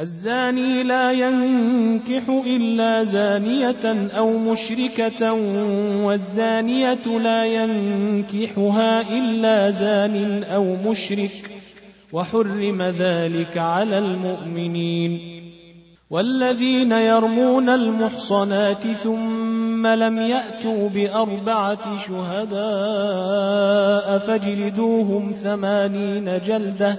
الزاني لا ينكح إلا زانية أو مشركة والزانية لا ينكحها إلا زان أو مشرك وحرم ذلك على المؤمنين. والذين يرمون المحصنات ثم لم يأتوا بأربعة شهداء فاجلدوهم ثمانين جلدة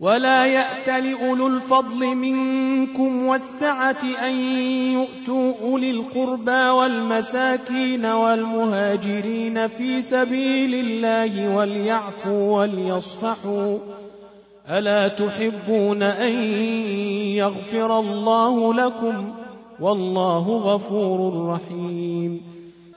ولا يأت لأولو الفضل منكم والسعة أن يؤتوا أولي القربى والمساكين والمهاجرين في سبيل الله وليعفوا وليصفحوا ألا تحبون أن يغفر الله لكم والله غفور رحيم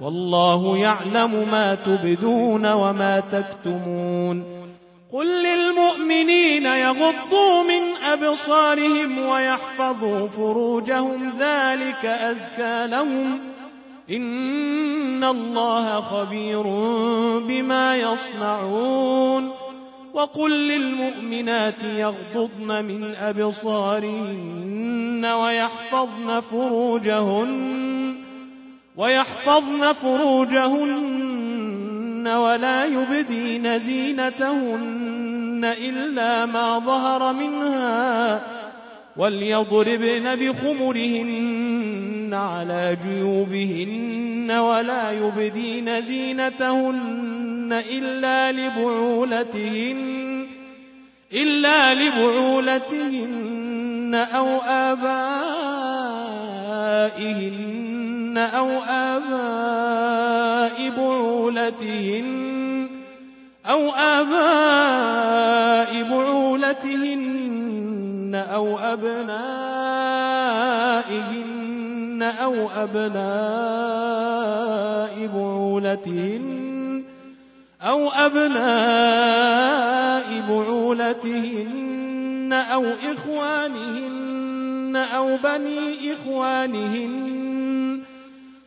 والله يعلم ما تبدون وما تكتمون. قل للمؤمنين يغضوا من أبصارهم ويحفظوا فروجهم ذلك أزكى لهم. إن الله خبير بما يصنعون. وقل للمؤمنات يغضضن من أبصارهن ويحفظن فروجهن. ويحفظن فروجهن ولا يبدين زينتهن إلا ما ظهر منها وليضربن بخمرهن على جيوبهن ولا يبدين زينتهن إلا لبعولتهن إلا لبعولتهن أو آبائهن أو آباء بعولتهن أو آباء بعولتهن أو أبنائهن أو أبناء بعولتهن أو أبناء بعولتهن أو إخوانهن أو بني إخوانهن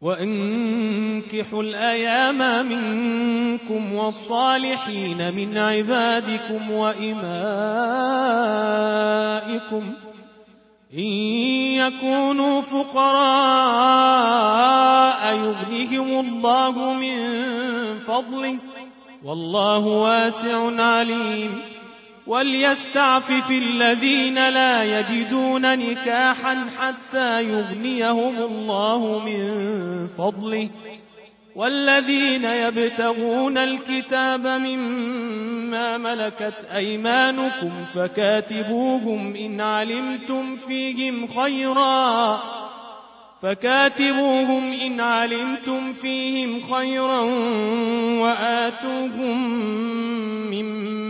وانكحوا الأيام منكم والصالحين من عبادكم وإمائكم إن يكونوا فقراء يغنيهم الله من فضله والله واسع عليم وليستعفف الذين لا يجدون نكاحا حتى يغنيهم الله من فضله. والذين يبتغون الكتاب مما ملكت أيمانكم فكاتبوهم إن علمتم فيهم خيرا. فكاتبوهم إن علمتم فيهم خيرا وآتوهم مما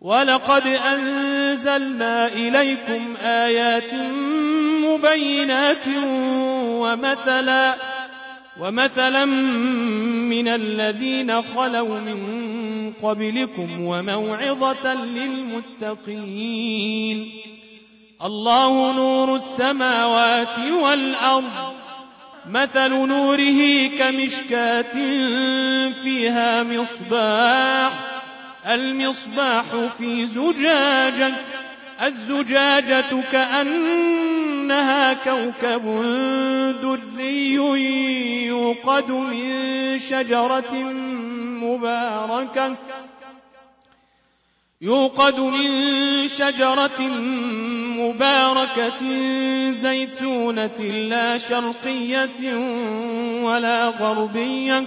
ولقد أنزلنا إليكم آيات مبينات ومثلا ومثلا من الذين خلوا من قبلكم وموعظة للمتقين الله نور السماوات والأرض مثل نوره كمشكاة فيها مصباح المصباح في زجاجة الزجاجة كأنها كوكب دري يوقد من شجرة مباركة. يوقد من شجرة مباركة زيتونة لا شرقية ولا غربية.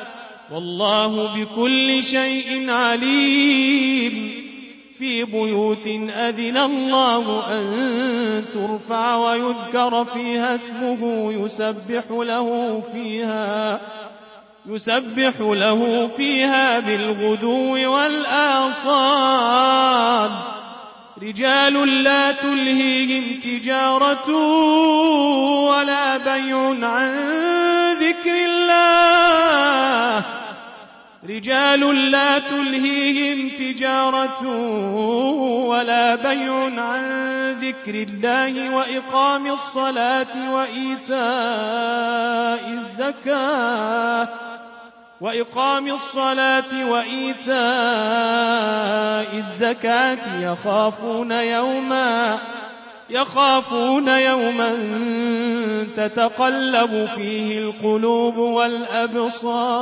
والله بكل شيء عليم. في بيوت أذن الله أن ترفع ويذكر فيها اسمه يسبح له فيها يسبح له فيها بالغدو والآصال. رجال لا تلهيهم تجارة ولا بيع عن ذكر الله. رجال لا تلهيهم تجارة ولا بيع عن ذكر الله وإقام الصلاة وإيتاء الزكاة وإقام الصلاة وإيتاء الزكاة يخافون يوما يخافون يوما تتقلب فيه القلوب والأبصار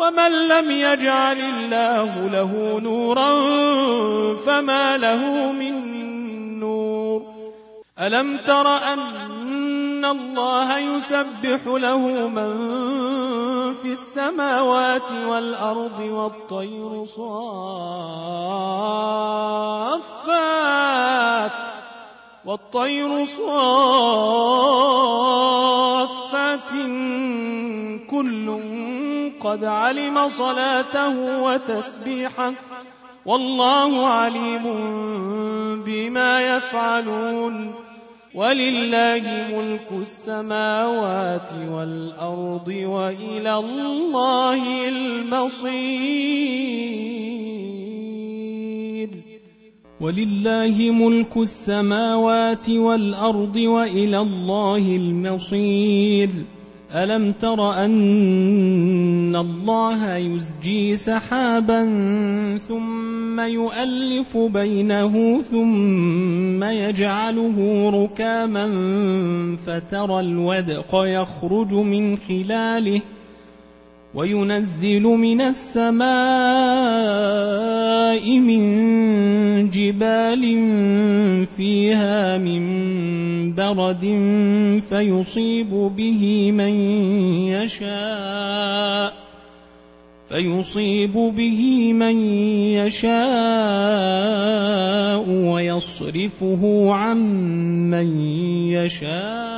ومن لم يجعل الله له نورا فما له من نور. ألم تر أن الله يسبح له من في السماوات والأرض والطير صافات؟ والطير صافات كل قد علم صلاته وتسبيحه والله عليم بما يفعلون ولله ملك السماوات والأرض وإلى الله المصير. ولله ملك السماوات والأرض وإلى الله المصير. ألم تر أن الله يزجي سحابا ثم يؤلف بينه ثم يجعله ركاما فترى الودق يخرج من خلاله وينزل من السماء من جبال فيها من برد فيصيب به من يشاء فيصيب به من يشاء ويصرفه عن من يشاء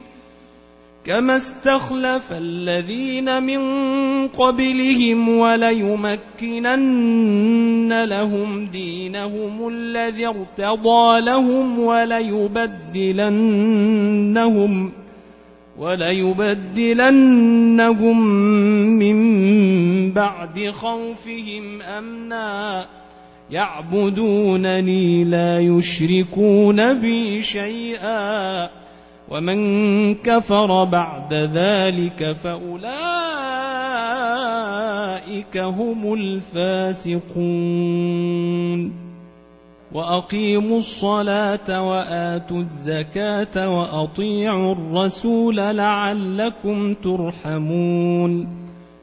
كما استخلف الذين من قبلهم وليمكنن لهم دينهم الذي ارتضى لهم وليبدلنهم وليبدلنهم من بعد خوفهم امنا يعبدونني لا يشركون بي شيئا ومن كفر بعد ذلك فأولئك هم الفاسقون. وأقيموا الصلاة وآتوا الزكاة وأطيعوا الرسول لعلكم ترحمون.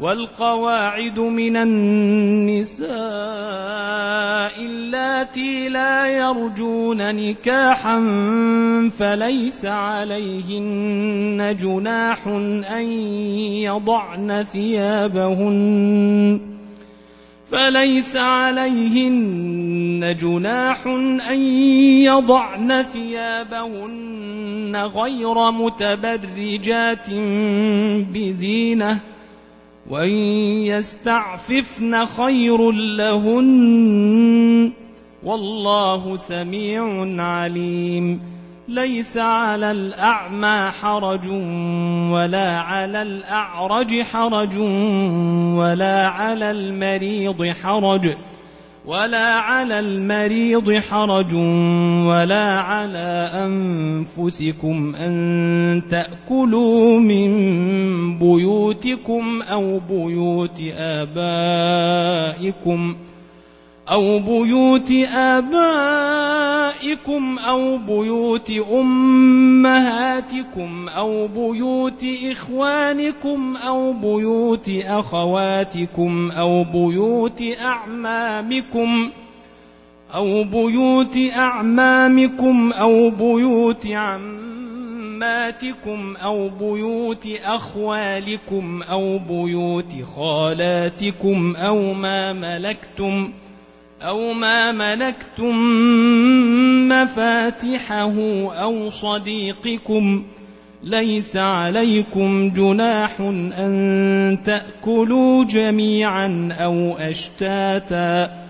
والقواعد من النساء اللاتي لا يرجون نكاحا فليس عليهن جناح أن يضعن ثيابهن فليس عليهن جناح أن يضعن ثيابهن غير متبرجات بزينة وان يستعففن خير لهن والله سميع عليم ليس على الاعمى حرج ولا على الاعرج حرج ولا على المريض حرج ولا على المريض حرج ولا على أنفسكم أن تأكلوا من بيوتكم أو بيوت آبائكم أو بيوت آبائكم أو بيوت أمهاتكم أو بيوت إخوانكم أو بيوت أخواتكم أو بيوت أعمامكم أو بيوت أعمامكم أو بيوت عماتكم أو بيوت أخوالكم أو بيوت خالاتكم أو ما ملكتم ۖ أو ما ملكتم مفاتحه أو صديقكم ليس عليكم جناح أن تأكلوا جميعا أو أشتاتا.